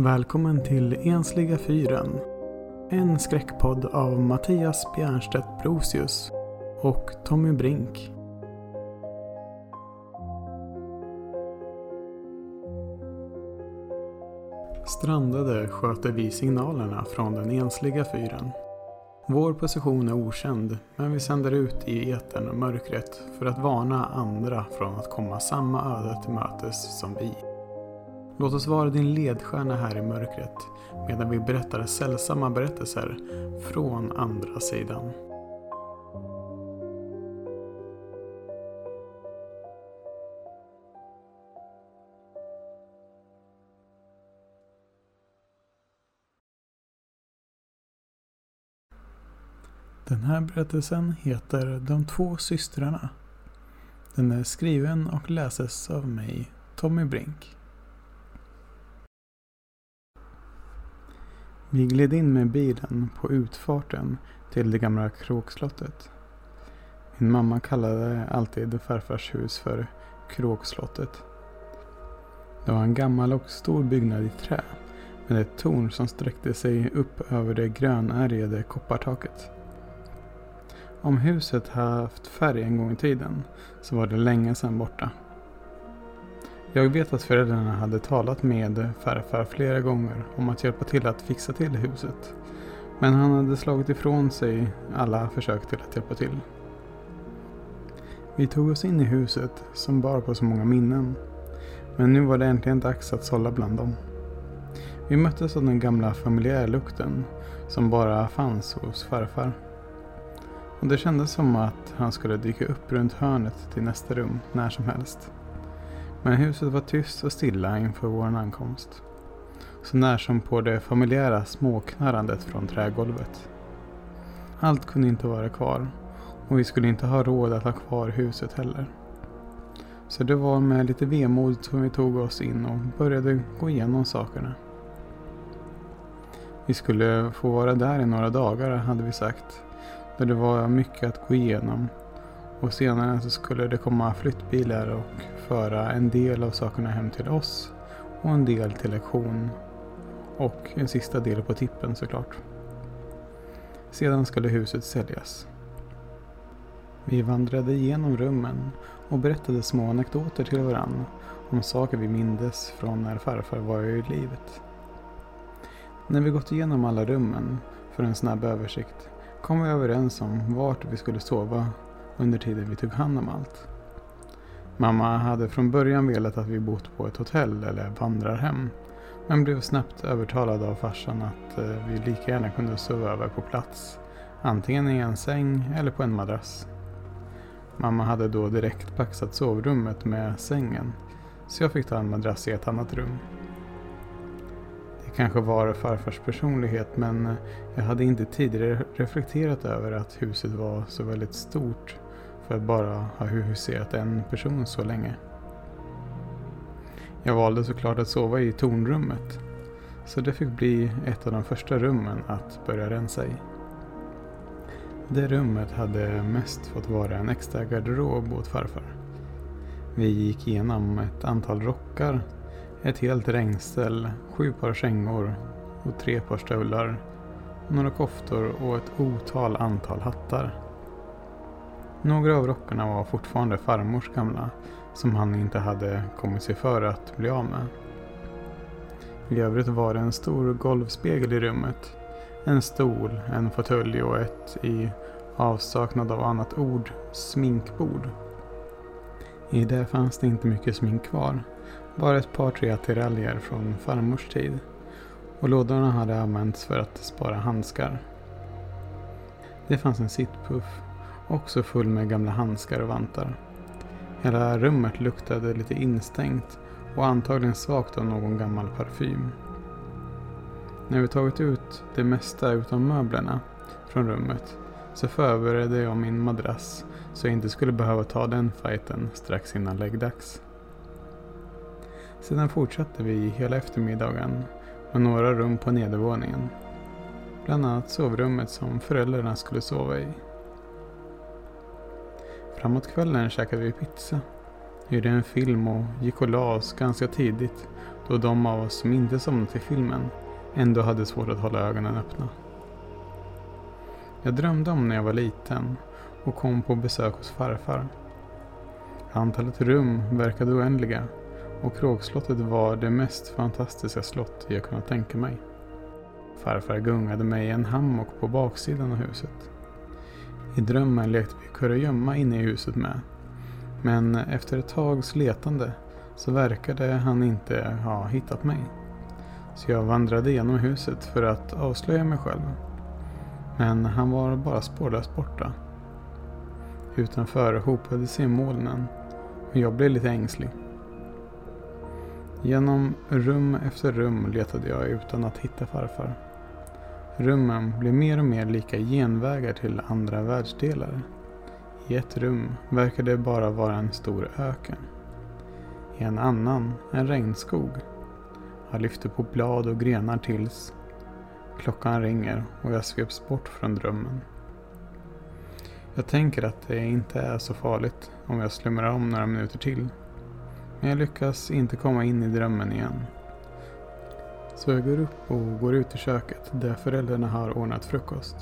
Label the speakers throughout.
Speaker 1: Välkommen till Ensliga fyren. En skräckpodd av Mattias Bjernstedt Brosius och Tommy Brink. Strandade sköter vi signalerna från den ensliga fyren. Vår position är okänd, men vi sänder ut i etern och mörkret för att varna andra från att komma samma öde till mötes som vi. Låt oss vara din ledstjärna här i mörkret medan vi berättar sällsamma berättelser från andra sidan. Den här berättelsen heter De två systrarna. Den är skriven och läses av mig, Tommy Brink. Vi gled in med bilen på utfarten till det gamla kråkslottet. Min mamma kallade alltid farfars hus för Kråkslottet. Det var en gammal och stor byggnad i trä med ett torn som sträckte sig upp över det grönärgade koppartaket. Om huset haft färg en gång i tiden så var det länge sedan borta. Jag vet att föräldrarna hade talat med farfar flera gånger om att hjälpa till att fixa till huset. Men han hade slagit ifrån sig alla försök till att hjälpa till. Vi tog oss in i huset som bar på så många minnen. Men nu var det äntligen dags att sålla bland dem. Vi möttes av den gamla familjärlukten som bara fanns hos farfar. Och det kändes som att han skulle dyka upp runt hörnet till nästa rum när som helst. Men huset var tyst och stilla inför vår ankomst. Så när som på det familjära småknarrandet från trägolvet. Allt kunde inte vara kvar och vi skulle inte ha råd att ha kvar huset heller. Så det var med lite vemod som vi tog oss in och började gå igenom sakerna. Vi skulle få vara där i några dagar hade vi sagt. Där det var mycket att gå igenom och senare så skulle det komma flyttbilar och föra en del av sakerna hem till oss och en del till lektion. Och en sista del på tippen såklart. Sedan skulle huset säljas. Vi vandrade igenom rummen och berättade små anekdoter till varandra om saker vi mindes från när farfar var i livet. När vi gått igenom alla rummen för en snabb översikt kom vi överens om vart vi skulle sova under tiden vi tog hand om allt. Mamma hade från början velat att vi bott på ett hotell eller vandrarhem men blev snabbt övertalad av farsan att eh, vi lika gärna kunde sova över på plats. Antingen i en säng eller på en madrass. Mamma hade då direkt paxat sovrummet med sängen så jag fick ta en madrass i ett annat rum. Det kanske var farfars personlighet men eh, jag hade inte tidigare reflekterat över att huset var så väldigt stort för att bara ha huserat en person så länge. Jag valde såklart att sova i tornrummet, så det fick bli ett av de första rummen att börja rensa i. Det rummet hade mest fått vara en extra garderob åt farfar. Vi gick igenom ett antal rockar, ett helt regnställ, sju par kängor och tre par stövlar, några koftor och ett otal antal hattar. Några av rockarna var fortfarande farmors gamla som han inte hade kommit sig för att bli av med. I övrigt var det en stor golvspegel i rummet. En stol, en fåtölj och ett, i avsaknad av annat ord, sminkbord. I det fanns det inte mycket smink kvar. Bara ett par tre attiraljer från farmors tid. Och lådorna hade använts för att spara handskar. Det fanns en sittpuff Också full med gamla handskar och vantar. Hela rummet luktade lite instängt och antagligen svagt av någon gammal parfym. När vi tagit ut det mesta utom möblerna från rummet så förberedde jag min madrass så jag inte skulle behöva ta den fighten strax innan läggdags. Sedan fortsatte vi hela eftermiddagen med några rum på nedervåningen. Bland annat sovrummet som föräldrarna skulle sova i. Framåt kvällen käkade vi pizza, hyrde en film och gick och la oss ganska tidigt då de av oss som inte somnat i filmen ändå hade svårt att hålla ögonen öppna. Jag drömde om när jag var liten och kom på besök hos farfar. Antalet rum verkade oändliga och Kråkslottet var det mest fantastiska slott jag kunnat tänka mig. Farfar gungade mig i en hammock på baksidan av huset. I drömmen lekte vi kurragömma inne i huset med. Men efter ett tags letande så verkade han inte ha hittat mig. Så jag vandrade genom huset för att avslöja mig själv. Men han var bara spårlöst borta. Utanför hopade sig molnen och jag blev lite ängslig. Genom rum efter rum letade jag utan att hitta farfar. Rummen blev mer och mer lika genvägar till andra världsdelar. I ett rum verkade det bara vara en stor öken. I en annan en regnskog. Jag lyfter på blad och grenar tills klockan ringer och jag sveps bort från drömmen. Jag tänker att det inte är så farligt om jag slumrar om några minuter till. Men jag lyckas inte komma in i drömmen igen. Så jag går upp och går ut i köket där föräldrarna har ordnat frukost.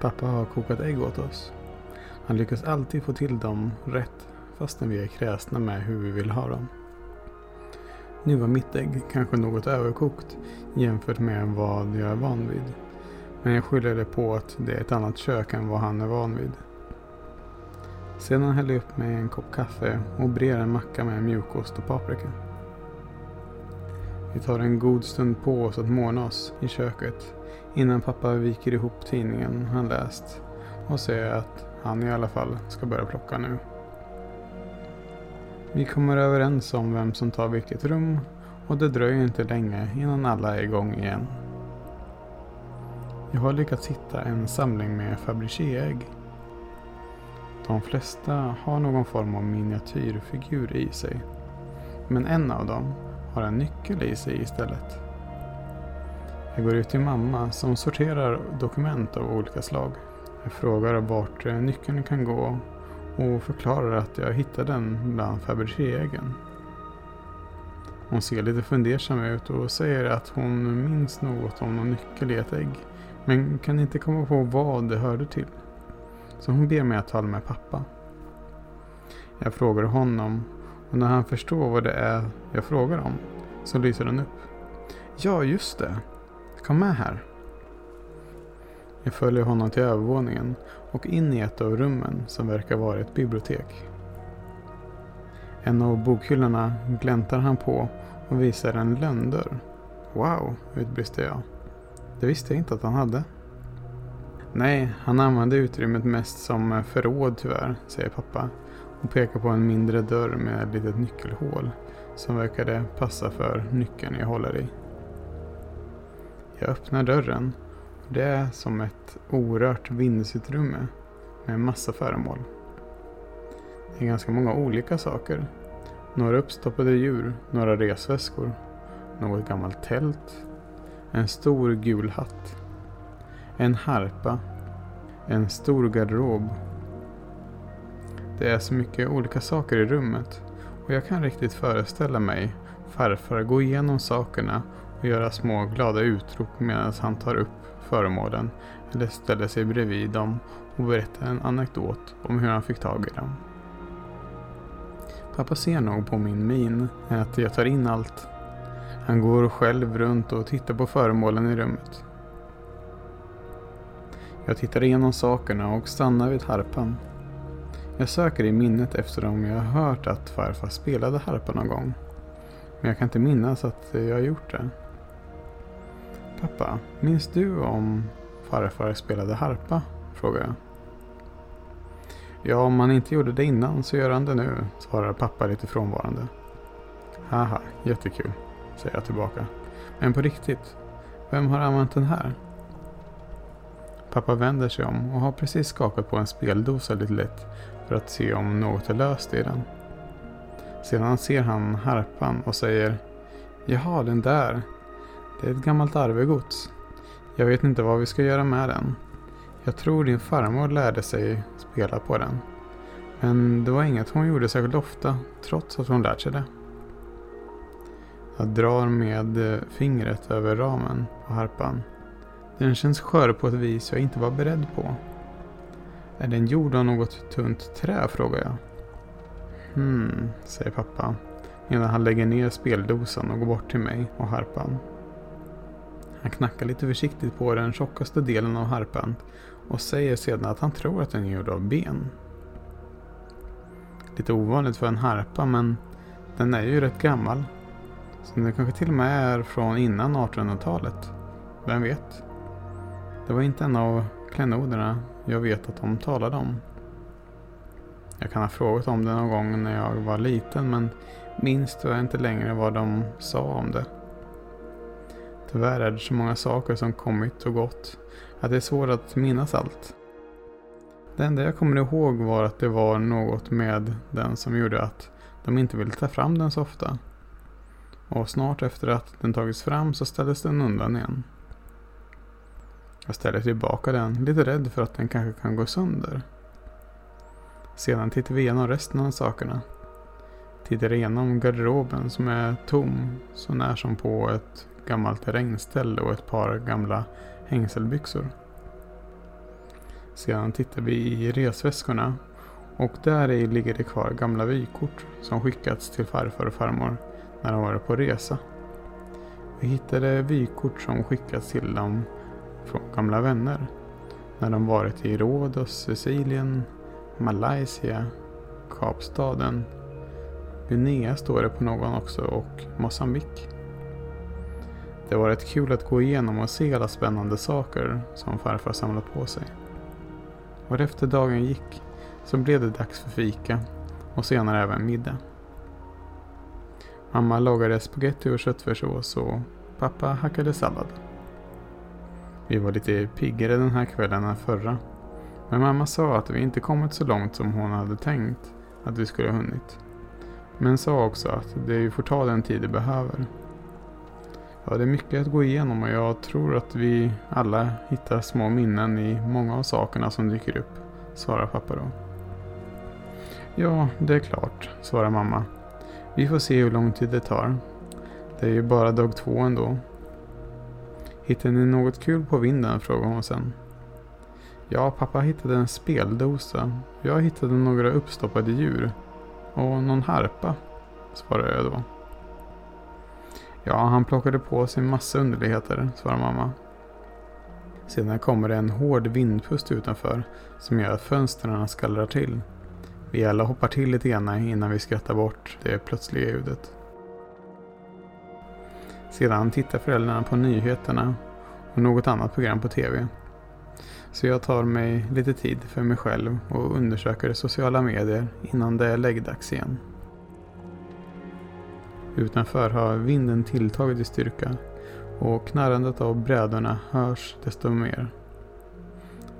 Speaker 1: Pappa har kokat ägg åt oss. Han lyckas alltid få till dem rätt fastän vi är kräsna med hur vi vill ha dem. Nu var mitt ägg kanske något överkokt jämfört med vad jag är van vid. Men jag skyller det på att det är ett annat kök än vad han är van vid. Sedan häller jag upp mig en kopp kaffe och brer en macka med mjukost och paprika. Vi tar en god stund på oss att måna oss i köket innan pappa viker ihop tidningen han läst och säger att han i alla fall ska börja plocka nu. Vi kommer överens om vem som tar vilket rum och det dröjer inte länge innan alla är igång igen. Jag har lyckats hitta en samling med Fabergé-ägg. De flesta har någon form av miniatyrfigur i sig. Men en av dem har en nyckel i sig istället. Jag går ut till mamma som sorterar dokument av olika slag. Jag frågar vart nyckeln kan gå och förklarar att jag hittade den bland Fabergé-äggen. Hon ser lite fundersam ut och säger att hon minns något om någon nyckel i ett ägg. Men kan inte komma på vad det hörde till. Så hon ber mig att tala med pappa. Jag frågar honom och när han förstår vad det är jag frågar om så lyser den upp. Ja, just det. Kom med här. Jag följer honom till övervåningen och in i ett av rummen som verkar vara ett bibliotek. En av bokhyllorna gläntar han på och visar en lönndörr. Wow, utbrister jag. Det visste jag inte att han hade. Nej, han använde utrymmet mest som förråd tyvärr, säger pappa och pekar på en mindre dörr med ett litet nyckelhål som verkade passa för nyckeln jag håller i. Jag öppnar dörren och det är som ett orört vindsutrymme med en massa föremål. Det är ganska många olika saker. Några uppstoppade djur, några resväskor, något gammalt tält, en stor gul hatt, en harpa, en stor garderob. Det är så mycket olika saker i rummet och jag kan riktigt föreställa mig farfar gå igenom sakerna och göra små glada utrop medan han tar upp föremålen eller ställer sig bredvid dem och berättar en anekdot om hur han fick tag i dem. Pappa ser nog på min min att jag tar in allt. Han går själv runt och tittar på föremålen i rummet. Jag tittar igenom sakerna och stannar vid harpan. Jag söker i minnet efter om jag har hört att farfar spelade harpa någon gång. Men jag kan inte minnas att jag har gjort det. Pappa, minns du om farfar spelade harpa? frågar jag. Ja, om han inte gjorde det innan så gör han det nu, svarar pappa lite frånvarande. Haha, jättekul, säger jag tillbaka. Men på riktigt, vem har använt den här? Pappa vänder sig om och har precis skakat på en speldosa lite lätt för att se om något är löst i den. Sedan ser han harpan och säger Jaha, den där. Det är ett gammalt arvegods. Jag vet inte vad vi ska göra med den. Jag tror din farmor lärde sig spela på den. Men det var inget hon gjorde särskilt ofta, trots att hon lärt sig det. Jag drar med fingret över ramen på harpan. Den känns skör på ett vis jag inte var beredd på. Är den gjord av något tunt trä? frågar jag. Hmm, säger pappa medan han lägger ner speldosan och går bort till mig och harpan. Han knackar lite försiktigt på den tjockaste delen av harpan och säger sedan att han tror att den är gjord av ben. Lite ovanligt för en harpa men den är ju rätt gammal. Så den kanske till och med är från innan 1800-talet. Vem vet? Det var inte en av klenoderna jag vet att de talade om. Jag kan ha frågat om det någon gång när jag var liten men minns jag inte längre vad de sa om det. Tyvärr är det så många saker som kommit och gått att det är svårt att minnas allt. Det enda jag kommer ihåg var att det var något med den som gjorde att de inte ville ta fram den så ofta. Och snart efter att den tagits fram så ställdes den undan igen. Jag ställer tillbaka den, lite rädd för att den kanske kan gå sönder. Sedan tittar vi igenom resten av sakerna. Tittar igenom garderoben som är tom, så när som på ett gammalt regnställe och ett par gamla hängselbyxor. Sedan tittar vi i resväskorna och där i ligger det kvar gamla vykort som skickats till farfar och farmor när de varit på resa. Vi hittade vykort som skickats till dem från gamla vänner när de varit i Rhodos, Sicilien, Malaysia, Kapstaden, Guinea står det på någon också och Mosambik. Det var rätt kul att gå igenom och se alla spännande saker som farfar samlat på sig. Och efter dagen gick så blev det dags för fika och senare även middag. Mamma lagade spaghetti och köttfärssås och pappa hackade sallad. Vi var lite piggare den här kvällen än förra. Men mamma sa att vi inte kommit så långt som hon hade tänkt att vi skulle ha hunnit. Men sa också att det får ta den tid det behöver. Ja, det är mycket att gå igenom och jag tror att vi alla hittar små minnen i många av sakerna som dyker upp, svarar pappa då. Ja, det är klart, svarar mamma. Vi får se hur lång tid det tar. Det är ju bara dag två ändå. Hittade ni något kul på vinden? frågar hon sen. Ja, pappa hittade en speldosa. Jag hittade några uppstoppade djur. Och någon harpa, svarar jag då. Ja, han plockade på sig massa underligheter, svarar mamma. Sedan kommer det en hård vindpust utanför som gör att fönstren skallrar till. Vi alla hoppar till lite grann innan vi skrattar bort det plötsliga ljudet. Sedan tittar föräldrarna på nyheterna och något annat program på TV. Så jag tar mig lite tid för mig själv och undersöker sociala medier innan det är läggdags igen. Utanför har vinden tilltagit i styrka och knarrandet av brädorna hörs desto mer.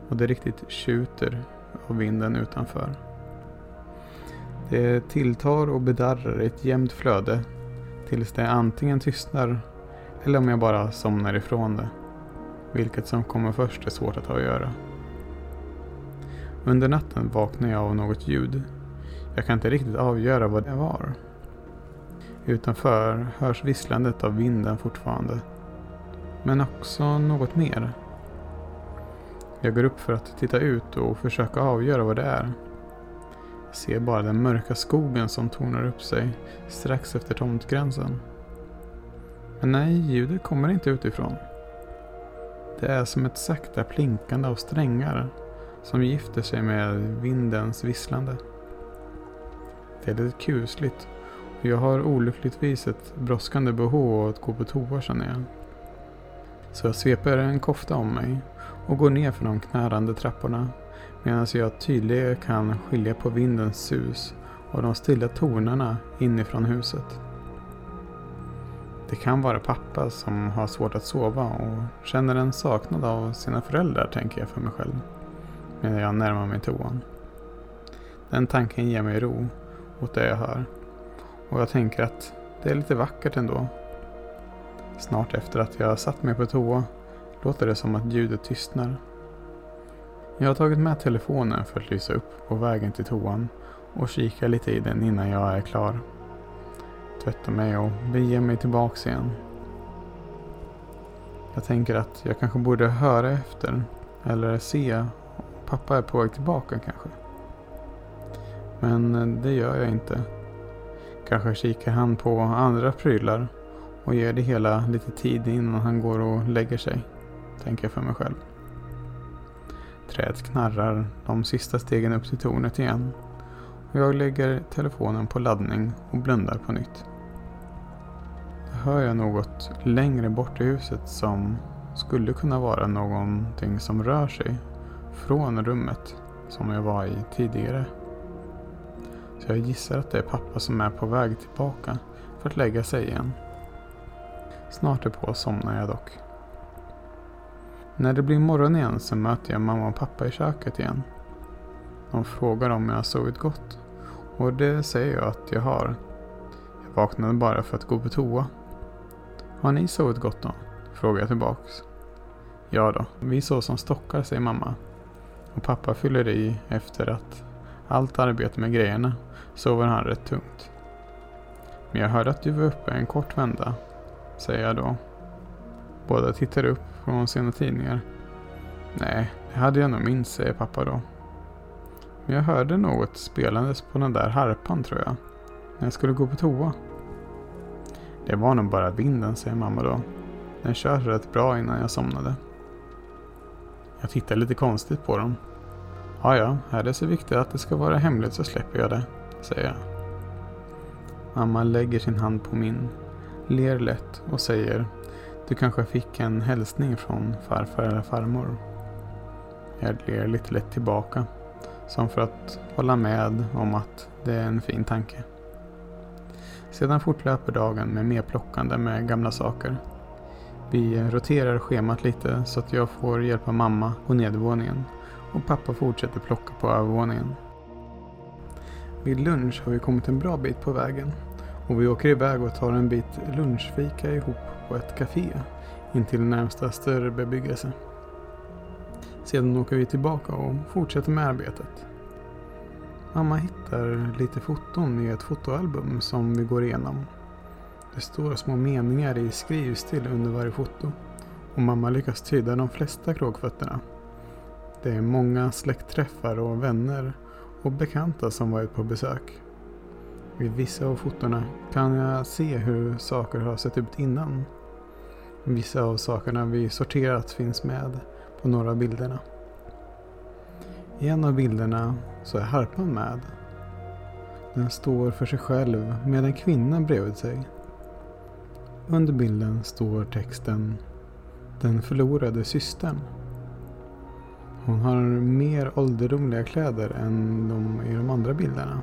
Speaker 1: Och det riktigt tjuter av vinden utanför. Det tilltar och bedarrar i ett jämnt flöde tills det antingen tystnar eller om jag bara somnar ifrån det. Vilket som kommer först är svårt att avgöra. Under natten vaknar jag av något ljud. Jag kan inte riktigt avgöra vad det var. Utanför hörs visslandet av vinden fortfarande. Men också något mer. Jag går upp för att titta ut och försöka avgöra vad det är. Jag ser bara den mörka skogen som tornar upp sig strax efter tomtgränsen. Men nej, ljudet kommer inte utifrån. Det är som ett sakta plinkande av strängar som gifter sig med vindens visslande. Det är lite kusligt och jag har olyckligtvis ett brådskande behov av att gå på toa känner jag. Så jag sveper en kofta om mig och går ner för de knärande trapporna medan jag tydligare kan skilja på vindens sus och de stilla tonerna inifrån huset. Det kan vara pappa som har svårt att sova och känner en saknad av sina föräldrar, tänker jag för mig själv. Medan jag närmar mig toan. Den tanken ger mig ro åt det jag hör. Och jag tänker att det är lite vackert ändå. Snart efter att jag satt mig på toa låter det som att ljudet tystnar. Jag har tagit med telefonen för att lysa upp på vägen till toan och kika lite i den innan jag är klar. tvätta mig och bege mig tillbaks igen. Jag tänker att jag kanske borde höra efter eller se om pappa är på väg tillbaka kanske. Men det gör jag inte. Kanske kikar han på andra prylar och ger det hela lite tid innan han går och lägger sig, tänker jag för mig själv. Träet knarrar de sista stegen upp till tornet igen och jag lägger telefonen på laddning och blundar på nytt. Då hör jag något längre bort i huset som skulle kunna vara någonting som rör sig från rummet som jag var i tidigare. Så jag gissar att det är pappa som är på väg tillbaka för att lägga sig igen. Snart är på somnar jag dock. När det blir morgon igen så möter jag mamma och pappa i köket igen. De frågar om jag har sovit gott och det säger jag att jag har. Jag vaknade bara för att gå på toa. Har ni sovit gott då? Frågar jag tillbaks. Ja då, vi sov som stockar säger mamma. Och pappa fyller i efter att allt arbete med grejerna sover han rätt tungt. Men jag hörde att du var uppe en kort vända, säger jag då. Båda tittar upp från sina tidningar. Nej, det hade jag nog minst, säger pappa då. Men jag hörde något spelandes på den där harpan tror jag. När jag skulle gå på toa. Det var nog bara vinden, säger mamma då. Den kör rätt bra innan jag somnade. Jag tittar lite konstigt på dem. Ja, ja, är det så viktigt att det ska vara hemligt så släpper jag det, säger jag. Mamma lägger sin hand på min, ler lätt och säger du kanske fick en hälsning från farfar eller farmor? Jag ler lite lätt tillbaka, som för att hålla med om att det är en fin tanke. Sedan fortlöper dagen med mer plockande med gamla saker. Vi roterar schemat lite så att jag får hjälpa mamma på nedervåningen och pappa fortsätter plocka på övervåningen. Vid lunch har vi kommit en bra bit på vägen och vi åker iväg och tar en bit lunchfika ihop på ett café intill närmsta större bebyggelse. Sedan åker vi tillbaka och fortsätter med arbetet. Mamma hittar lite foton i ett fotoalbum som vi går igenom. Det står små meningar i skrivstil under varje foto och mamma lyckas tyda de flesta kråkfötterna. Det är många släktträffar och vänner och bekanta som varit på besök. Vid vissa av fotona kan jag se hur saker har sett ut innan. Vissa av sakerna vi sorterat finns med på några av bilderna. I en av bilderna så är harpan med. Den står för sig själv med en kvinna bredvid sig. Under bilden står texten Den förlorade systern. Hon har mer ålderdomliga kläder än de i de andra bilderna.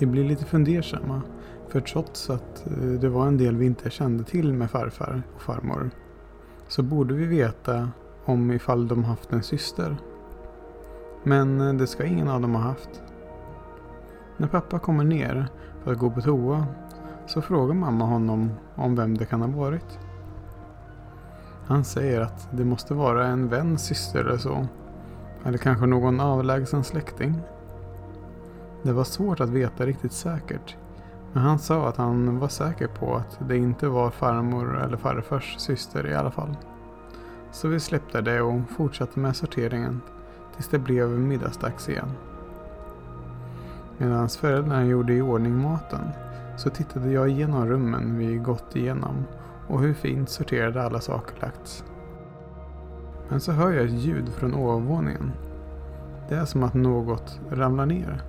Speaker 1: Vi blir lite fundersamma, för trots att eh, det var en del vi inte kände till med farfar och farmor, så borde vi veta om ifall de haft en syster. Men eh, det ska ingen av dem ha haft. När pappa kommer ner för att gå på toa så frågar mamma honom om vem det kan ha varit. Han säger att det måste vara en väns syster eller så. Eller kanske någon avlägsen släkting. Det var svårt att veta riktigt säkert. Men han sa att han var säker på att det inte var farmor eller farfars syster i alla fall. Så vi släppte det och fortsatte med sorteringen tills det blev middagsdags igen. Medan föräldrarna gjorde i ordning maten så tittade jag igenom rummen vi gått igenom och hur fint sorterade alla saker lagts. Men så hör jag ett ljud från ovanvåningen. Det är som att något ramlar ner.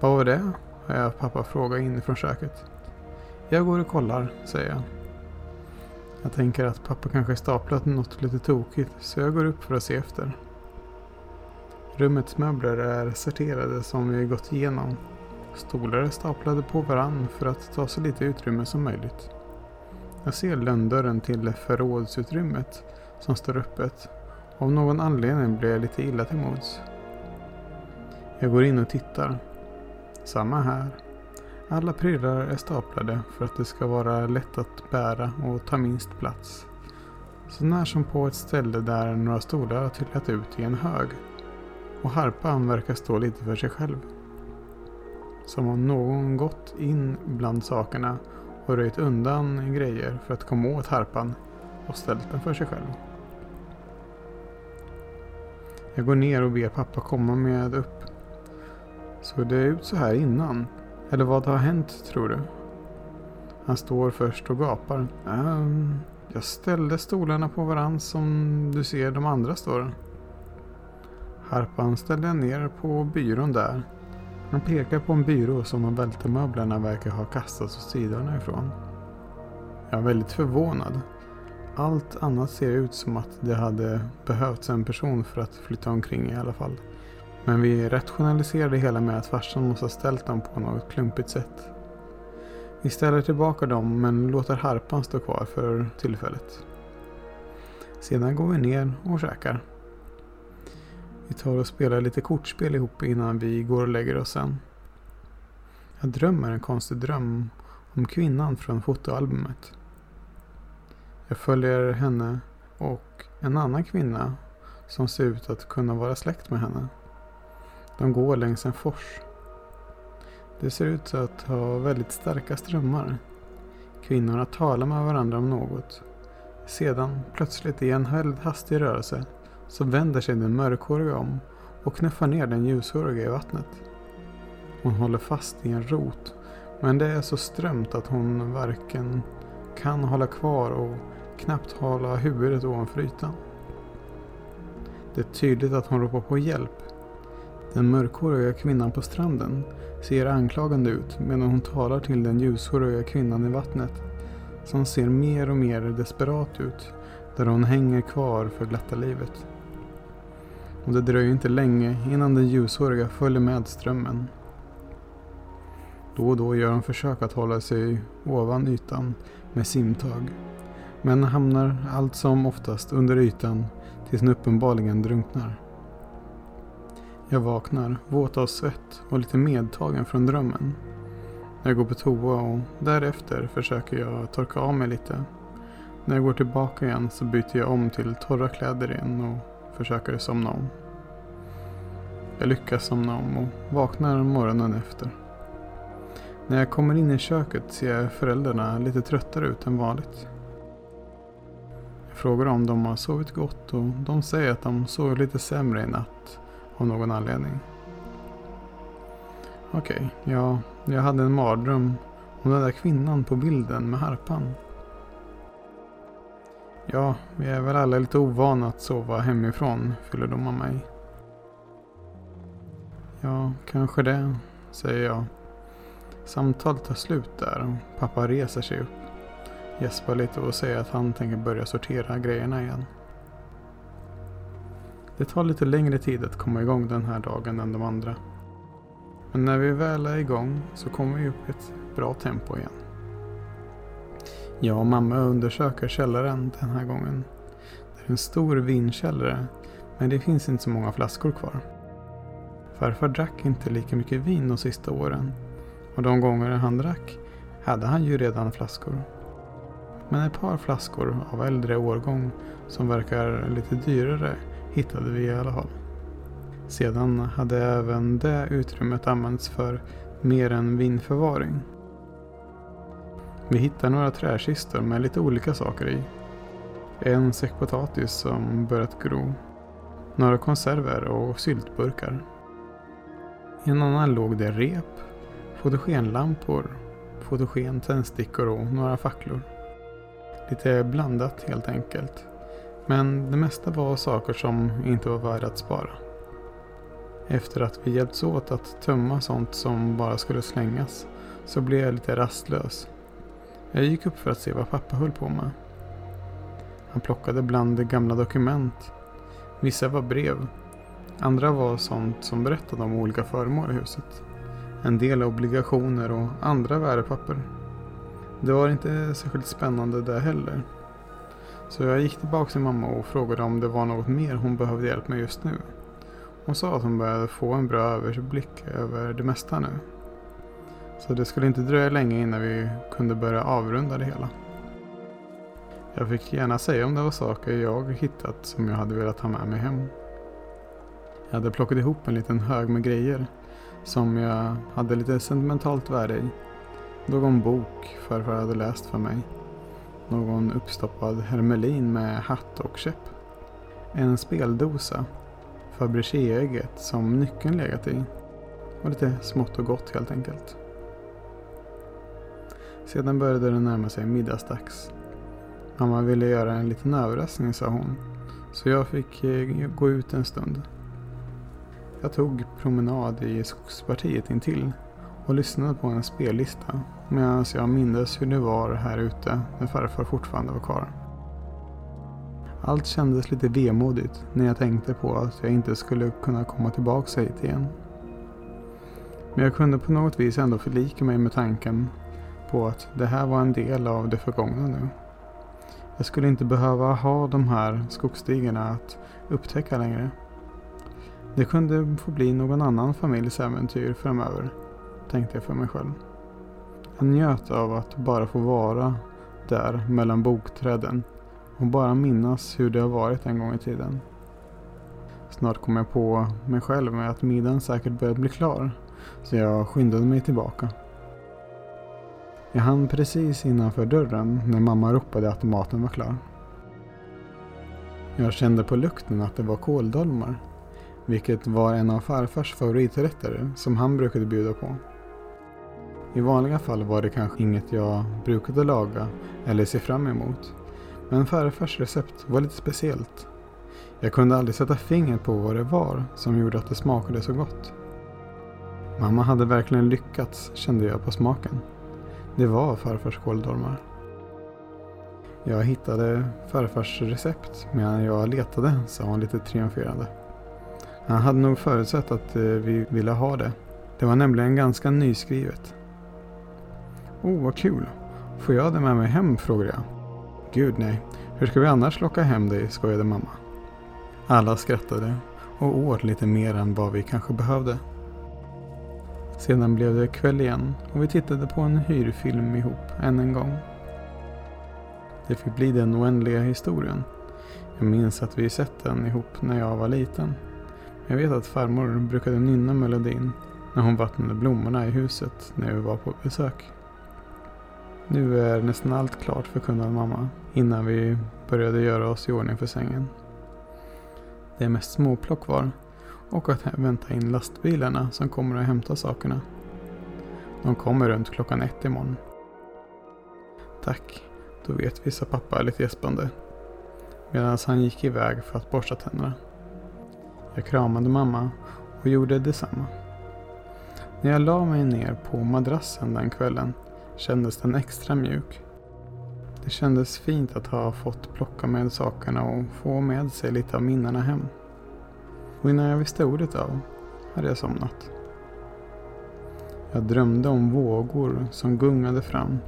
Speaker 1: Vad var det? Hör jag pappa fråga inifrån köket. Jag går och kollar, säger jag. Jag tänker att pappa kanske staplat något lite tokigt så jag går upp för att se efter. Rummets möbler är sorterade som vi gått igenom. Stolar är staplade på varann för att ta så lite utrymme som möjligt. Jag ser lönndörren till förrådsutrymmet som står öppet. Av någon anledning blir jag lite illa till mods. Jag går in och tittar. Samma här. Alla prylar är staplade för att det ska vara lätt att bära och ta minst plats. Så när som på ett ställe där några stolar har trillat ut i en hög. Och harpan verkar stå lite för sig själv. Som om någon gått in bland sakerna och röjt undan grejer för att komma åt harpan och ställt den för sig själv. Jag går ner och ber pappa komma med upp. Såg det ut så här innan? Eller vad har hänt tror du? Han står först och gapar. Um, jag ställde stolarna på varann som du ser de andra står. Harpan ställde jag ner på byrån där. Han pekar på en byrå som de välte möblerna verkar ha kastats åt sidorna ifrån. Jag är väldigt förvånad. Allt annat ser ut som att det hade behövts en person för att flytta omkring i alla fall. Men vi rationaliserar det hela med att farsan måste ha ställt dem på något klumpigt sätt. Vi ställer tillbaka dem men låter harpan stå kvar för tillfället. Sedan går vi ner och käkar. Vi tar och spelar lite kortspel ihop innan vi går och lägger oss sen. Jag drömmer en konstig dröm om kvinnan från fotoalbumet. Jag följer henne och en annan kvinna som ser ut att kunna vara släkt med henne. De går längs en fors. Det ser ut att ha väldigt starka strömmar. Kvinnorna talar med varandra om något. Sedan, plötsligt i en väldigt hastig rörelse, så vänder sig den mörkhåriga om och knuffar ner den ljushåriga i vattnet. Hon håller fast i en rot, men det är så strömt att hon varken kan hålla kvar och knappt hålla huvudet ovanför ytan. Det är tydligt att hon ropar på hjälp. Den mörkhåriga kvinnan på stranden ser anklagande ut medan hon talar till den ljushåriga kvinnan i vattnet som ser mer och mer desperat ut där hon hänger kvar för glatta livet. Och det dröjer inte länge innan den ljushåriga följer med strömmen. Då och då gör hon försök att hålla sig ovan ytan med simtag men hamnar allt som oftast under ytan tills hon uppenbarligen drunknar. Jag vaknar, våt av svett och lite medtagen från drömmen. Jag går på toa och därefter försöker jag torka av mig lite. När jag går tillbaka igen så byter jag om till torra kläder igen och försöker somna om. Jag lyckas somna om och vaknar morgonen efter. När jag kommer in i köket ser föräldrarna lite tröttare ut än vanligt. Jag frågar om de har sovit gott och de säger att de sov lite sämre i natt av någon anledning. Okej, okay, ja, jag hade en mardröm om den där kvinnan på bilden med harpan. Ja, vi är väl alla lite ovana att sova hemifrån, fyller de av mig. Ja, kanske det, säger jag. Samtalet tar slut där och pappa reser sig upp. Gäspar lite och säger att han tänker börja sortera grejerna igen. Det tar lite längre tid att komma igång den här dagen än de andra. Men när vi väl är igång så kommer vi upp i ett bra tempo igen. Jag och mamma undersöker källaren den här gången. Det är en stor vinkällare men det finns inte så många flaskor kvar. Farfar drack inte lika mycket vin de sista åren och de gånger han drack hade han ju redan flaskor. Men ett par flaskor av äldre årgång som verkar lite dyrare hittade vi i alla fall. Sedan hade även det utrymmet använts för mer än vinförvaring. Vi hittade några träkistor med lite olika saker i. En säck potatis som börjat gro. Några konserver och syltburkar. I en annan låg det rep, fotogenlampor, fotogen tändstickor och några facklor. Lite blandat helt enkelt. Men det mesta var saker som inte var värda att spara. Efter att vi hjälpts åt att tömma sånt som bara skulle slängas så blev jag lite rastlös. Jag gick upp för att se vad pappa höll på med. Han plockade bland gamla dokument. Vissa var brev. Andra var sånt som berättade om olika föremål i huset. En del obligationer och andra värdepapper. Det var inte särskilt spännande det heller. Så jag gick tillbaka till mamma och frågade om det var något mer hon behövde hjälp med just nu. Hon sa att hon började få en bra överblick över det mesta nu. Så det skulle inte dröja länge innan vi kunde börja avrunda det hela. Jag fick gärna säga om det var saker jag hittat som jag hade velat ha med mig hem. Jag hade plockat ihop en liten hög med grejer som jag hade lite sentimentalt värde i. Någon bok farfar hade läst för mig. Någon uppstoppad hermelin med hatt och käpp. En speldosa. Fabergé-ägget som nyckeln legat i. Och lite smått och gott helt enkelt. Sedan började det närma sig middagsdags. Mamma ville göra en liten överraskning sa hon. Så jag fick eh, gå ut en stund. Jag tog promenad i skogspartiet intill och lyssnade på en spellista medan jag mindes hur det var här ute när farfar fortfarande var kvar. Allt kändes lite vemodigt när jag tänkte på att jag inte skulle kunna komma tillbaka hit igen. Men jag kunde på något vis ändå förlika mig med tanken på att det här var en del av det förgångna nu. Jag skulle inte behöva ha de här skogsstigarna att upptäcka längre. Det kunde få bli någon annan familjs äventyr framöver, tänkte jag för mig själv. Jag njöt av att bara få vara där mellan bokträden och bara minnas hur det har varit en gång i tiden. Snart kom jag på mig själv med att middagen säkert börjat bli klar, så jag skyndade mig tillbaka. Jag hann precis innanför dörren när mamma ropade att maten var klar. Jag kände på lukten att det var kåldolmar, vilket var en av farfars favoriträtter som han brukade bjuda på. I vanliga fall var det kanske inget jag brukade laga eller se fram emot. Men farfars recept var lite speciellt. Jag kunde aldrig sätta fingret på vad det var som gjorde att det smakade så gott. Mamma hade verkligen lyckats kände jag på smaken. Det var farfars kåldolmar. Jag hittade farfars recept medan jag letade, sa hon lite triumferande. Han hade nog förutsett att eh, vi ville ha det. Det var nämligen ganska nyskrivet. Oh, vad kul. Får jag det med mig hem? frågade jag. Gud nej. Hur ska vi annars locka hem dig? skojade mamma. Alla skrattade och åt lite mer än vad vi kanske behövde. Sedan blev det kväll igen och vi tittade på en hyrfilm ihop än en gång. Det fick bli den oändliga historien. Jag minns att vi sett den ihop när jag var liten. Jag vet att farmor brukade nynna melodin när hon vattnade blommorna i huset när vi var på besök. Nu är nästan allt klart förkunnade mamma innan vi började göra oss i ordning för sängen. Det är mest småplock kvar och att vänta in lastbilarna som kommer att hämta sakerna. De kommer runt klockan ett imorgon. Tack, då vet vi, sa pappa lite gäspande. Medan han gick iväg för att borsta tänderna. Jag kramade mamma och gjorde detsamma. När jag la mig ner på madrassen den kvällen kändes den extra mjuk. Det kändes fint att ha fått plocka med sakerna och få med sig lite av minnena hem. Och innan jag visste ordet av hade jag somnat. Jag drömde om vågor som gungade fram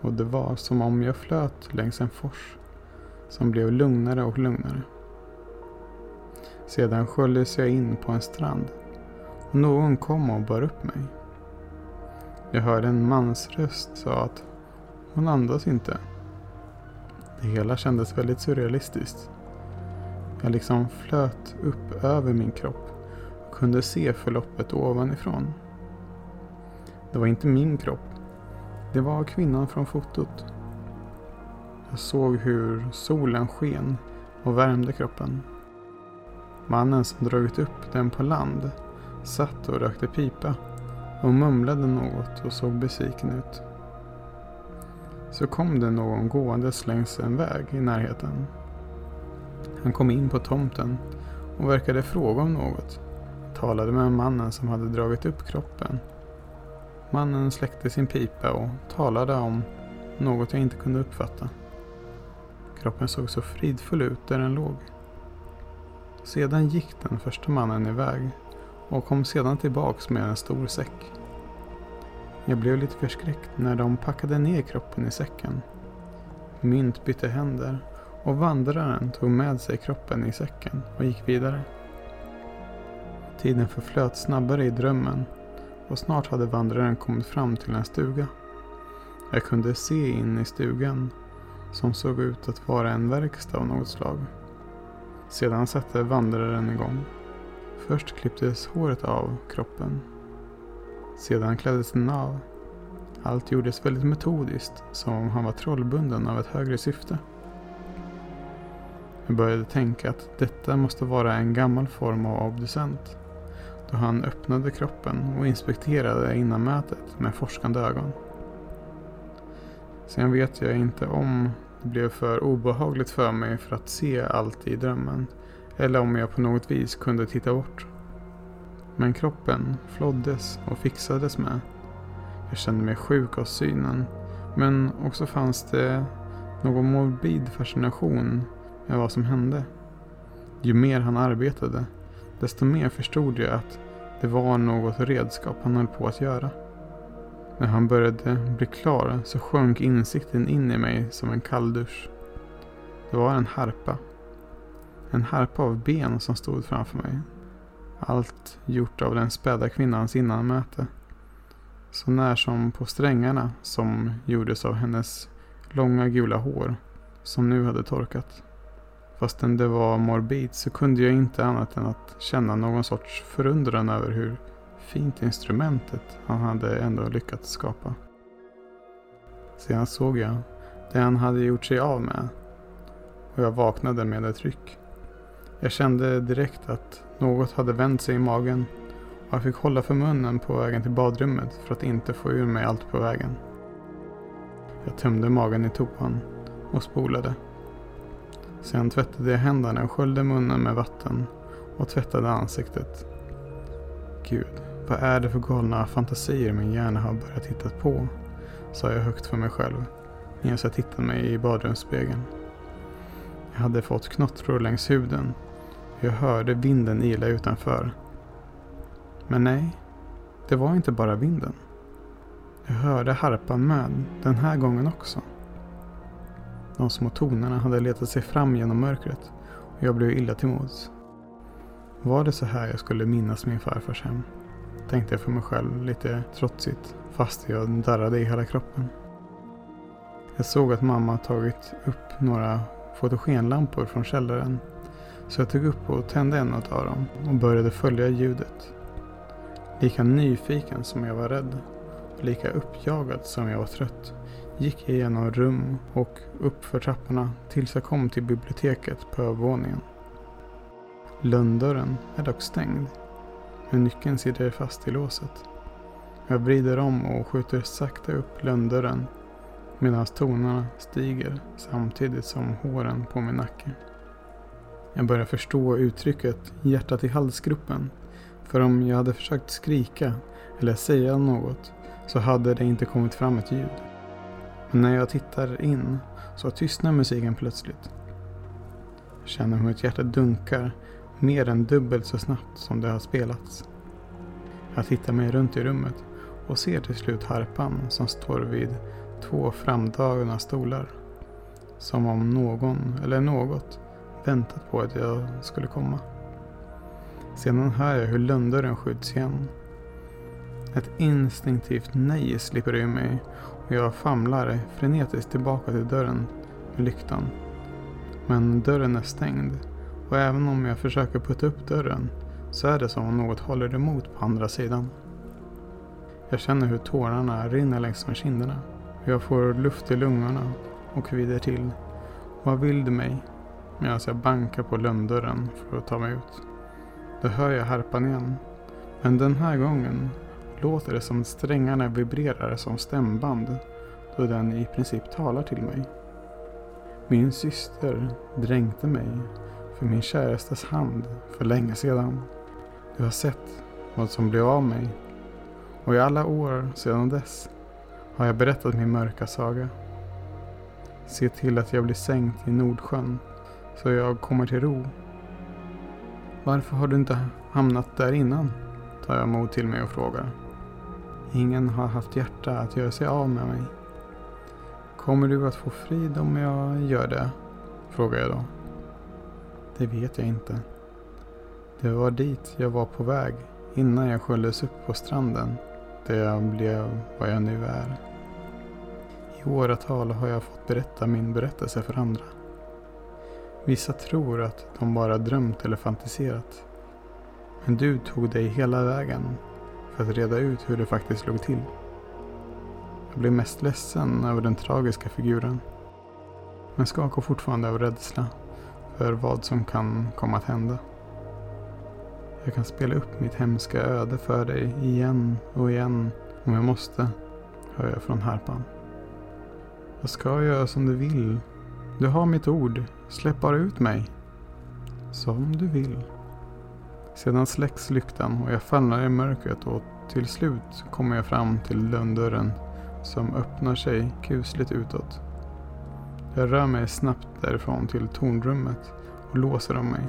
Speaker 1: och det var som om jag flöt längs en fors som blev lugnare och lugnare. Sedan sköljdes jag in på en strand och någon kom och bar upp mig. Jag hörde en mans röst sa att hon andas inte. Det hela kändes väldigt surrealistiskt. Jag liksom flöt upp över min kropp och kunde se förloppet ovanifrån. Det var inte min kropp. Det var kvinnan från fotot. Jag såg hur solen sken och värmde kroppen. Mannen som dragit upp den på land satt och rökte pipa och mumlade något och såg besviken ut. Så kom det någon gåendes längs en väg i närheten. Han kom in på tomten och verkade fråga om något. Talade med mannen som hade dragit upp kroppen. Mannen släckte sin pipa och talade om något jag inte kunde uppfatta. Kroppen såg så fridfull ut där den låg. Sedan gick den första mannen iväg och kom sedan tillbaks med en stor säck. Jag blev lite förskräckt när de packade ner kroppen i säcken. Mynt bytte händer och vandraren tog med sig kroppen i säcken och gick vidare. Tiden förflöt snabbare i drömmen och snart hade vandraren kommit fram till en stuga. Jag kunde se in i stugan som såg ut att vara en verkstad av något slag. Sedan satte vandraren igång. Först klipptes håret av kroppen Sedan kläddes den av. Allt gjordes väldigt metodiskt, som om han var trollbunden av ett högre syfte. Jag började tänka att detta måste vara en gammal form av obducent, då han öppnade kroppen och inspekterade innanmätet med forskande ögon. Sen vet jag inte om det blev för obehagligt för mig för att se allt i drömmen, eller om jag på något vis kunde titta bort. Men kroppen floddes och fixades med. Jag kände mig sjuk av synen. Men också fanns det någon morbid fascination med vad som hände. Ju mer han arbetade, desto mer förstod jag att det var något redskap han höll på att göra. När han började bli klar så sjönk insikten in i mig som en kalldusch. Det var en harpa. En harpa av ben som stod framför mig allt gjort av den späda kvinnans innanmäte. Så när som på strängarna som gjordes av hennes långa gula hår som nu hade torkat. Fastän det var morbid så kunde jag inte annat än att känna någon sorts förundran över hur fint instrumentet han hade ändå lyckats skapa. Sedan såg jag det han hade gjort sig av med och jag vaknade med ett ryck. Jag kände direkt att något hade vänt sig i magen och jag fick hålla för munnen på vägen till badrummet för att inte få ur mig allt på vägen. Jag tömde magen i toan och spolade. Sen tvättade jag händerna och sköljde munnen med vatten och tvättade ansiktet. Gud, vad är det för galna fantasier min hjärna har börjat hitta på? Sa jag högt för mig själv medan jag tittade mig i badrumsspegeln. Jag hade fått knottror längs huden jag hörde vinden ila utanför. Men nej, det var inte bara vinden. Jag hörde harpan med, den här gången också. De små tonerna hade letat sig fram genom mörkret och jag blev illa till mods. Var det så här jag skulle minnas min farfars hem? Tänkte jag för mig själv lite trotsigt fast jag darrade i hela kroppen. Jag såg att mamma tagit upp några fotogenlampor från källaren så jag tog upp och tände en av dem och började följa ljudet. Lika nyfiken som jag var rädd och lika uppjagad som jag var trött gick jag genom rum och upp för trapporna tills jag kom till biblioteket på övervåningen. Lönndörren är dock stängd, men nyckeln sitter fast i låset. Jag vrider om och skjuter sakta upp lönndörren medan tonerna stiger samtidigt som håren på min nacke. Jag börjar förstå uttrycket hjärtat i halsgropen. För om jag hade försökt skrika eller säga något så hade det inte kommit fram ett ljud. Men när jag tittar in så tystnar musiken plötsligt. Jag känner hur mitt hjärta dunkar mer än dubbelt så snabbt som det har spelats. Jag tittar mig runt i rummet och ser till slut harpan som står vid två framdragna stolar. Som om någon eller något väntat på att jag skulle komma. Sedan hör jag hur lönndörren skjuts igen. Ett instinktivt nej slipper ur mig och jag famlar frenetiskt tillbaka till dörren med lyktan. Men dörren är stängd och även om jag försöker putta upp dörren så är det som om något håller emot på andra sidan. Jag känner hur tårarna rinner längs med kinderna. Jag får luft i lungorna och kvider till. Vad vill du mig? Medan jag bankar på lönndörren för att ta mig ut. Då hör jag harpan igen. Men den här gången låter det som strängarna vibrerar som stämband då den i princip talar till mig. Min syster dränkte mig för min kärastes hand för länge sedan. Du har sett vad som blev av mig och i alla år sedan dess har jag berättat min mörka saga. Se till att jag blir sänkt i Nordsjön så jag kommer till ro. Varför har du inte hamnat där innan? tar jag mod till mig och frågar. Ingen har haft hjärta att göra sig av med mig. Kommer du att få frid om jag gör det? frågar jag då. Det vet jag inte. Det var dit jag var på väg innan jag sköljdes upp på stranden där jag blev vad jag nu är. I åratal har jag fått berätta min berättelse för andra. Vissa tror att de bara drömt eller fantiserat. Men du tog dig hela vägen för att reda ut hur det faktiskt låg till. Jag blev mest ledsen över den tragiska figuren. Men skakar fortfarande av rädsla för vad som kan komma att hända. Jag kan spela upp mitt hemska öde för dig igen och igen om jag måste, hör jag från harpan. Jag ska göra som du vill. Du har mitt ord. Släpp bara ut mig. Som du vill. Sedan släcks lyktan och jag famlar i mörkret och till slut kommer jag fram till lönndörren som öppnar sig kusligt utåt. Jag rör mig snabbt därifrån till tornrummet och låser om mig.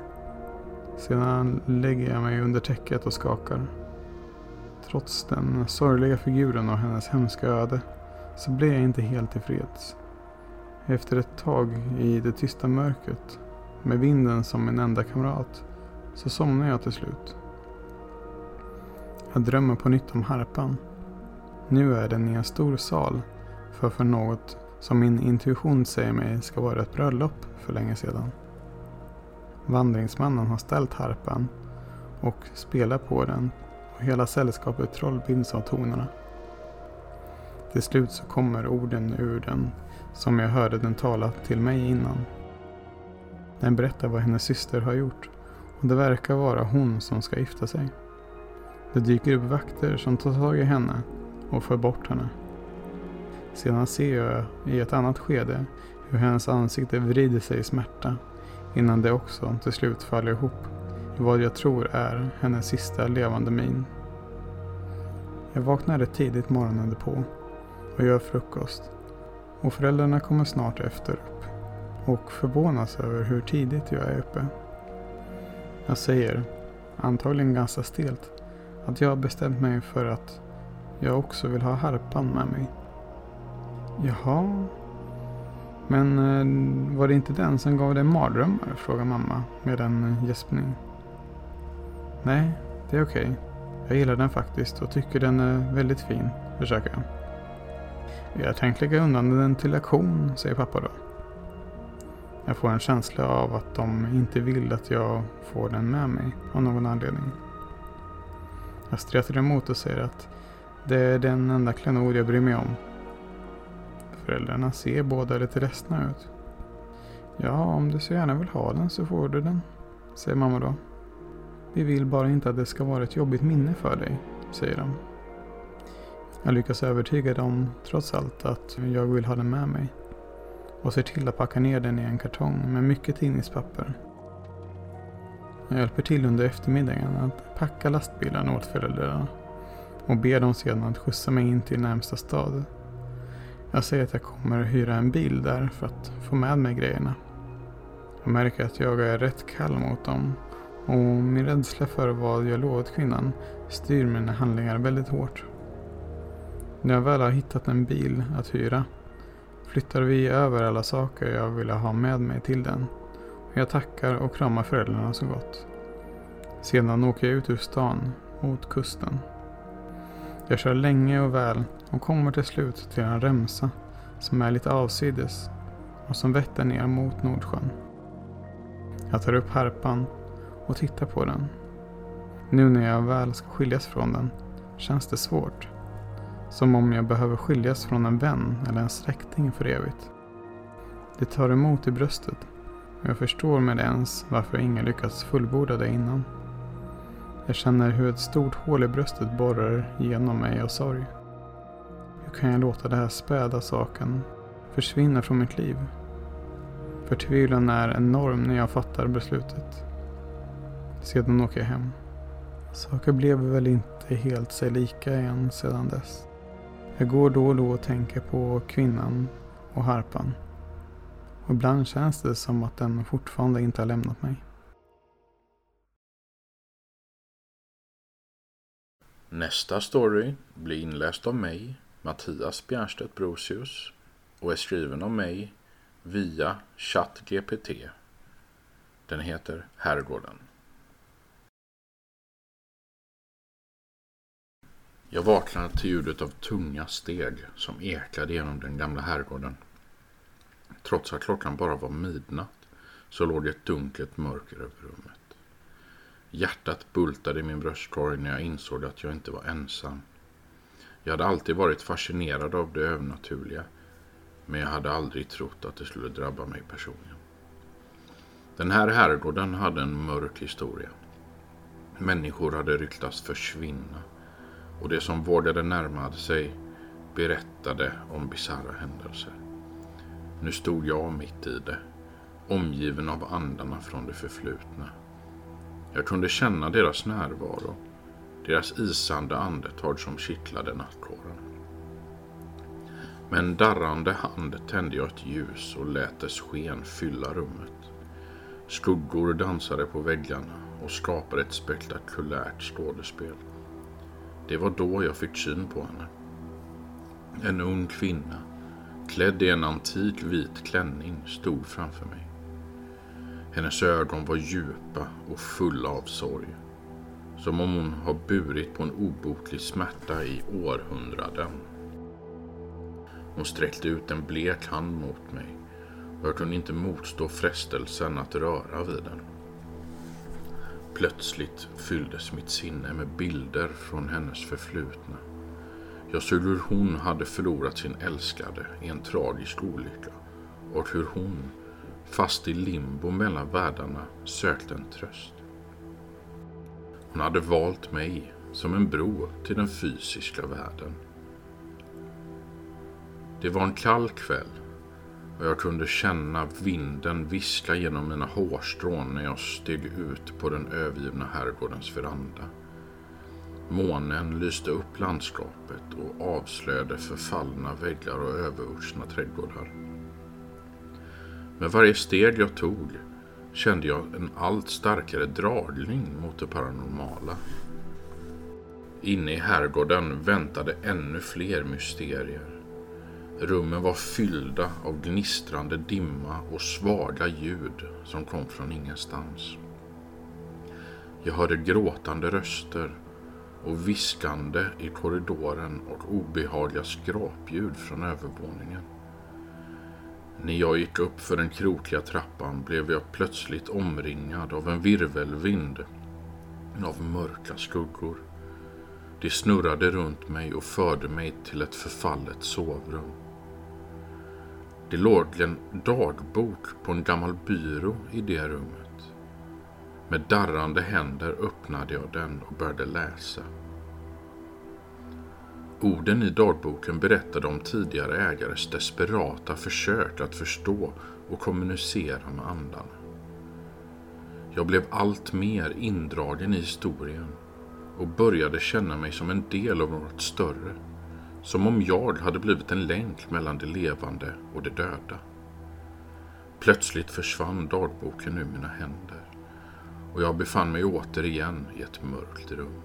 Speaker 1: Sedan lägger jag mig under täcket och skakar. Trots den sorgliga figuren och hennes hemska öde så blir jag inte helt tillfreds. Efter ett tag i det tysta mörkret med vinden som min enda kamrat så somnar jag till slut. Jag drömmer på nytt om harpan. Nu är den i en stor sal för för något som min intuition säger mig ska vara ett bröllop för länge sedan. Vandringsmannen har ställt harpan och spelar på den och hela sällskapet trollbinds av tonerna. Till slut så kommer orden ur den som jag hörde den tala till mig innan. Den berättar vad hennes syster har gjort och det verkar vara hon som ska gifta sig. Det dyker upp vakter som tar tag i henne och för bort henne. Sedan ser jag i ett annat skede hur hennes ansikte vrider sig i smärta innan det också till slut faller ihop i vad jag tror är hennes sista levande min. Jag vaknar tidigt morgonen på och gör frukost och föräldrarna kommer snart efter upp och förvånas över hur tidigt jag är uppe. Jag säger, antagligen ganska stelt, att jag har bestämt mig för att jag också vill ha harpan med mig. Jaha, men eh, var det inte den som gav dig mardrömmar? frågar mamma med en eh, gäspning. Nej, det är okej. Okay. Jag gillar den faktiskt och tycker den är väldigt fin, försöker jag. Jag tänkte lägga undan den till lektion, säger pappa då. Jag får en känsla av att de inte vill att jag får den med mig av någon anledning. Jag stretar emot och säger att det är den enda klenod jag bryr mig om. Föräldrarna ser båda lite ledsna ut. Ja, om du så gärna vill ha den så får du den, säger mamma då. Vi vill bara inte att det ska vara ett jobbigt minne för dig, säger de. Jag lyckas övertyga dem trots allt att jag vill ha den med mig. Och ser till att packa ner den i en kartong med mycket tidningspapper. Jag hjälper till under eftermiddagen att packa lastbilen åt föräldrarna och ber dem sedan att skjutsa mig in till närmsta stad. Jag säger att jag kommer hyra en bil där för att få med mig grejerna. Jag märker att jag är rätt kall mot dem och min rädsla för vad jag lovat kvinnan styr mina handlingar väldigt hårt. När jag väl har hittat en bil att hyra flyttar vi över alla saker jag ville ha med mig till den. Jag tackar och kramar föräldrarna så gott. Sedan åker jag ut ur stan mot kusten. Jag kör länge och väl och kommer till slut till en remsa som är lite avsides och som vetter ner mot Nordsjön. Jag tar upp harpan och tittar på den. Nu när jag väl ska skiljas från den känns det svårt. Som om jag behöver skiljas från en vän eller en släkting för evigt. Det tar emot i bröstet och jag förstår med ens varför ingen lyckats fullborda det innan. Jag känner hur ett stort hål i bröstet borrar genom mig av sorg. Hur kan jag låta den här späda saken försvinna från mitt liv? Förtvivlan är enorm när jag fattar beslutet. Sedan åker jag hem. Saker blev väl inte helt sig lika igen sedan dess. Jag går då och då och tänker på kvinnan och harpan. Och ibland känns det som att den fortfarande inte har lämnat mig.
Speaker 2: Nästa story blir inläst av mig, Mattias Bjärstedt Brosius och är skriven av mig via ChatGPT. Den heter Herrgården. Jag vaknade till ljudet av tunga steg som ekade genom den gamla herrgården. Trots att klockan bara var midnatt så låg det ett dunkelt mörker över rummet. Hjärtat bultade i min bröstkorg när jag insåg att jag inte var ensam. Jag hade alltid varit fascinerad av det övernaturliga. Men jag hade aldrig trott att det skulle drabba mig personligen. Den här herrgården hade en mörk historia. Människor hade ryktats försvinna. Och det som vågade närma sig berättade om bisarra händelser. Nu stod jag mitt i det, omgiven av andarna från det förflutna. Jag kunde känna deras närvaro, deras isande andetag som kittlade nattkåren. Med en darrande hand tände jag ett ljus och lät dess sken fylla rummet. Skuggor dansade på väggarna och skapade ett spektakulärt skådespel. Det var då jag fick syn på henne. En ung kvinna, klädd i en antik vit klänning, stod framför mig. Hennes ögon var djupa och fulla av sorg. Som om hon har burit på en obotlig smärta i århundraden. Hon sträckte ut en blek hand mot mig och jag kunde inte motstå frestelsen att röra vid den. Plötsligt fylldes mitt sinne med bilder från hennes förflutna. Jag såg hur hon hade förlorat sin älskade i en tragisk olycka och hur hon, fast i limbo mellan världarna, sökte en tröst. Hon hade valt mig som en bro till den fysiska världen. Det var en kall kväll och jag kunde känna vinden viska genom mina hårstrån när jag steg ut på den övergivna herrgårdens veranda. Månen lyste upp landskapet och avslöjade förfallna väggar och övervuxna trädgårdar. Med varje steg jag tog kände jag en allt starkare dragning mot det paranormala. Inne i herrgården väntade ännu fler mysterier. Rummen var fyllda av gnistrande dimma och svaga ljud som kom från ingenstans. Jag hörde gråtande röster och viskande i korridoren och obehagliga skrapljud från övervåningen. När jag gick upp för den krokiga trappan blev jag plötsligt omringad av en virvelvind av mörka skuggor. De snurrade runt mig och förde mig till ett förfallet sovrum. Det låg en dagbok på en gammal byrå i det rummet. Med darrande händer öppnade jag den och började läsa. Orden i dagboken berättade om tidigare ägares desperata försök att förstå och kommunicera med andarna. Jag blev allt mer indragen i historien och började känna mig som en del av något större. Som om jag hade blivit en länk mellan det levande och det döda. Plötsligt försvann dagboken ur mina händer och jag befann mig återigen i ett mörkt rum.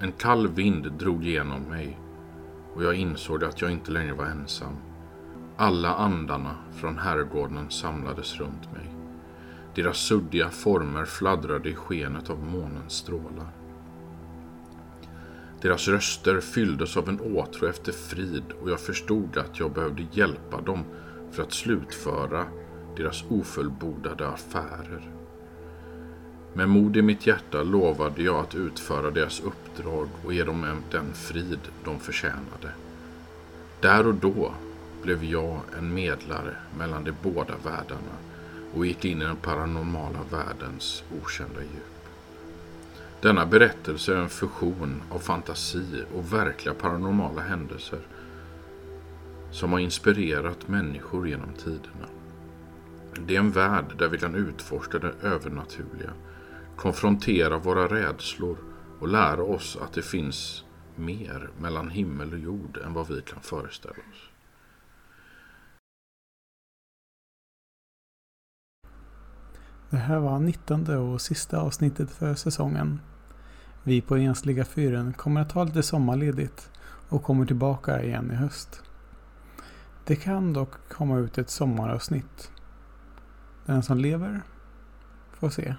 Speaker 2: En kall vind drog igenom mig och jag insåg att jag inte längre var ensam. Alla andarna från herrgården samlades runt mig. Deras suddiga former fladdrade i skenet av månens strålar. Deras röster fylldes av en åtrå efter frid och jag förstod att jag behövde hjälpa dem för att slutföra deras ofullbordade affärer. Med mod i mitt hjärta lovade jag att utföra deras uppdrag och ge dem den frid de förtjänade. Där och då blev jag en medlare mellan de båda världarna och gick in i den paranormala världens okända djup. Denna berättelse är en fusion av fantasi och verkliga paranormala händelser som har inspirerat människor genom tiderna. Det är en värld där vi kan utforska det övernaturliga, konfrontera våra rädslor och lära oss att det finns mer mellan himmel och jord än vad vi kan föreställa oss.
Speaker 1: Det här var 19 och sista avsnittet för säsongen. Vi på Ensliga fyren kommer att ta lite sommarledigt och kommer tillbaka igen i höst. Det kan dock komma ut ett sommaravsnitt. Den som lever får se.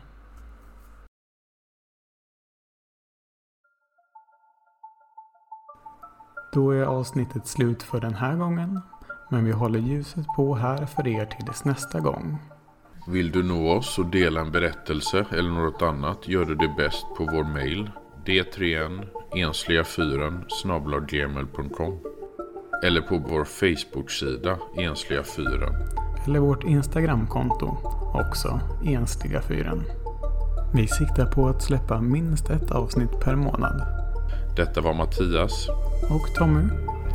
Speaker 1: Då är avsnittet slut för den här gången. Men vi håller ljuset på här för er tills nästa gång.
Speaker 2: Vill du nå oss och dela en berättelse eller något annat gör du det bäst på vår mail d3n ensliga4 snablaggmail.com eller på vår Facebook-sida Ensliga 4.
Speaker 1: Eller vårt Instagramkonto, också Ensliga 4. Vi siktar på att släppa minst ett avsnitt per månad.
Speaker 2: Detta var Mattias.
Speaker 1: Och Tommy.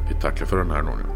Speaker 2: Vi tackar för den här gången.